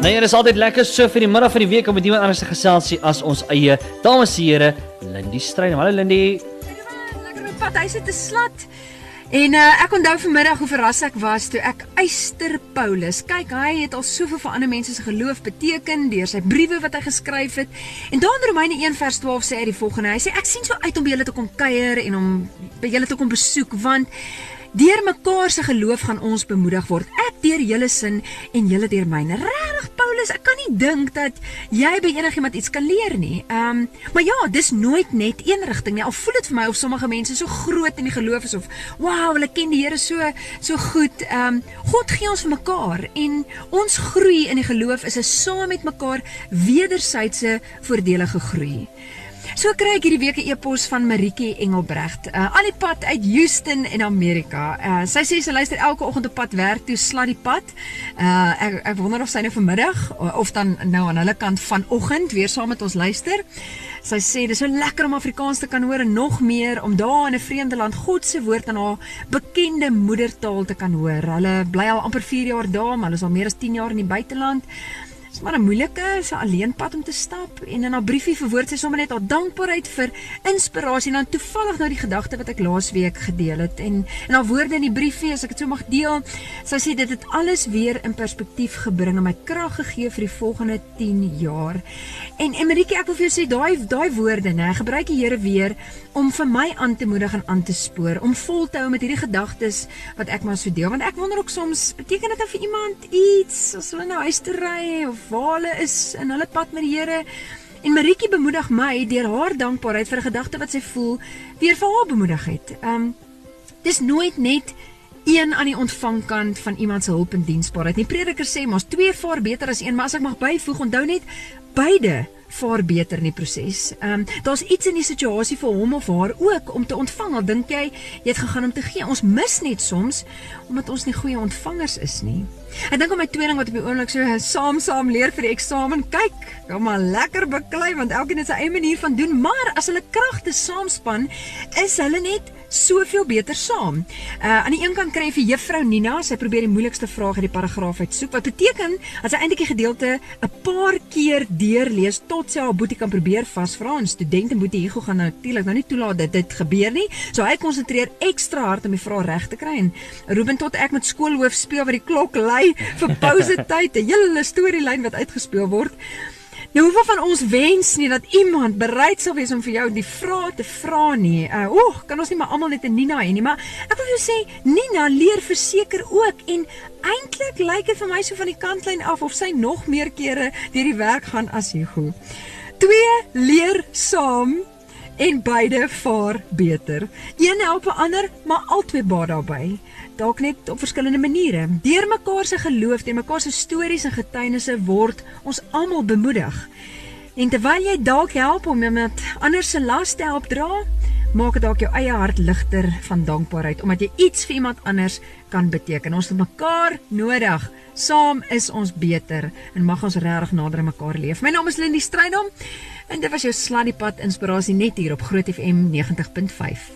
Nee, dit is altyd lekker so vir die middag van die week om met iemand anders te geselsie as ons eie dames en here Lindy Strydom. Hallo Lindy. Lekker op pad huis te slat. En uh, ek onthou vanmiddag hoe verras ek was toe ek Eyster Paulus. Kyk, hy het al soveel vir ander mense se geloof beteken deur sy briewe wat hy geskryf het. En dan in Romeine 1 vers 12 sê hy die volgende. Hy sê ek sien so uit om by julle te kom kuier en om by julle te kom besoek want Deur mekaar se geloof gaan ons bemoedig word. Ek deur julle sin en julle deur myne. Regtig Paulus, ek kan nie dink dat jy by enigiemand iets kan leer nie. Ehm, um, maar ja, dis nooit net een rigting nie. Al voel dit vir my of sommige mense so groot in die geloof is of wow, hulle ken die Here so so goed. Ehm, um, God gee ons vir mekaar en ons groei in die geloof is 'n saam met mekaar wederwysige voordelige groei. So kry ek hierdie week 'n e-pos van Maritjie Engelbregt, uh, al die pad uit Houston in Amerika. Uh, sy sê sy luister elke oggend op pad werk toe slat die pad. Uh, ek ek wonder of sy nou vanmiddag of dan nou aan hulle kant vanoggend weer saam met ons luister. Sy sê dis so lekker om Afrikaans te kan hoor en nog meer om daar in 'n vreemde land God se woord in haar bekende moedertaal te kan hoor. Hulle bly al amper 4 jaar daar, maar hulle is al meer as 10 jaar in die buiteland. Dis maar 'n moeilike, so alleen pad om te stap en in haar briefie verwoord sy sommer net haar dankbaarheid vir inspirasie en dan toevallig nou die gedagte wat ek laasweek gedeel het en en haar woorde in die briefie as ek dit so mag deel. Sy sê dit het alles weer in perspektief gebring en my krag gegee vir die volgende 10 jaar. En Emerike, ek wil vir jou sê daai daai woorde, nê, gebruik die Here weer om vir my aan te moedig en aan te spoor om vol te hou met hierdie gedagtes wat ek maar so deel want ek wonder ook soms beteken dit dan vir iemand iets as hulle nou huis toe ry of hulle is in hulle pad met die Here. En Maritjie bemoedig my deur haar dankbaarheid vir 'n gedagte wat sy voel weer vir haar bemoedig het. Um dis nooit net een aan die ontvangkant van iemand se hulp en diensbaarheid. Die prediker sê mos twee vaar beter as een, maar as ek mag byvoeg, onthou net beide vaar beter in die proses. Ehm um, daar's iets in die situasie vir hom of haar ook om te ontvang. Al dink jy jy het gegaan om te gee. Ons mis net soms omdat ons nie goeie ontvangers is nie. Ek dink om my tweeling wat op die oomblik so saam saam leer vir die eksamen. Kyk, kom maar lekker beklei want elkeen het sy eie manier van doen, maar as hulle kragte saamspan, is hulle net soveel beter saam. Uh aan die een kant kry jy vir juffrou Nina, sy probeer die moeilikste vrae uit die paragraaf uitsoek. Wat beteken as sy eintlik die gedeelte 'n paar keer deurlees tot sy haar boetie kan probeer vasvra en studente boetie Hugo gaan natuurlik nou nie toelaat dat dit gebeur nie. So hy konsentreer ekstra hard om die vrae reg te kry en Ruben tot ek met skoolhoof speel wat die klok lui vir pouse tyd, 'n hele storielyn wat uitgespeel word. Nou hoeveel van ons wens nie dat iemand bereid sal wees om vir jou die vrae te vra nie. Uh oeg, kan ons nie maar almal net 'n Nina hê nie, maar ek wil jou sê Nina leer verseker ook en eintlik lyk dit vir my so van die kantlyn af of sy nog meer kere deur die werk gaan as Hugo. Twee leer saam en beide vaar beter. Een help 'n ander, maar albei baat daarbey dalk net op verskillende maniere. Deur mekaar se geloof, deur mekaar se stories en getuienisse word ons almal bemoedig. En terwyl jy dalk help om iemand anders se las te help dra, maak dit dalk jou eie hart ligter van dankbaarheid omdat jy iets vir iemand anders kan beteken. Ons het mekaar nodig. Saam is ons beter en mag ons regtig nader aan mekaar leef. My naam is Lindi Strydom en dit was jou Sladdiepad inspirasie net hier op Groot FM 90.5.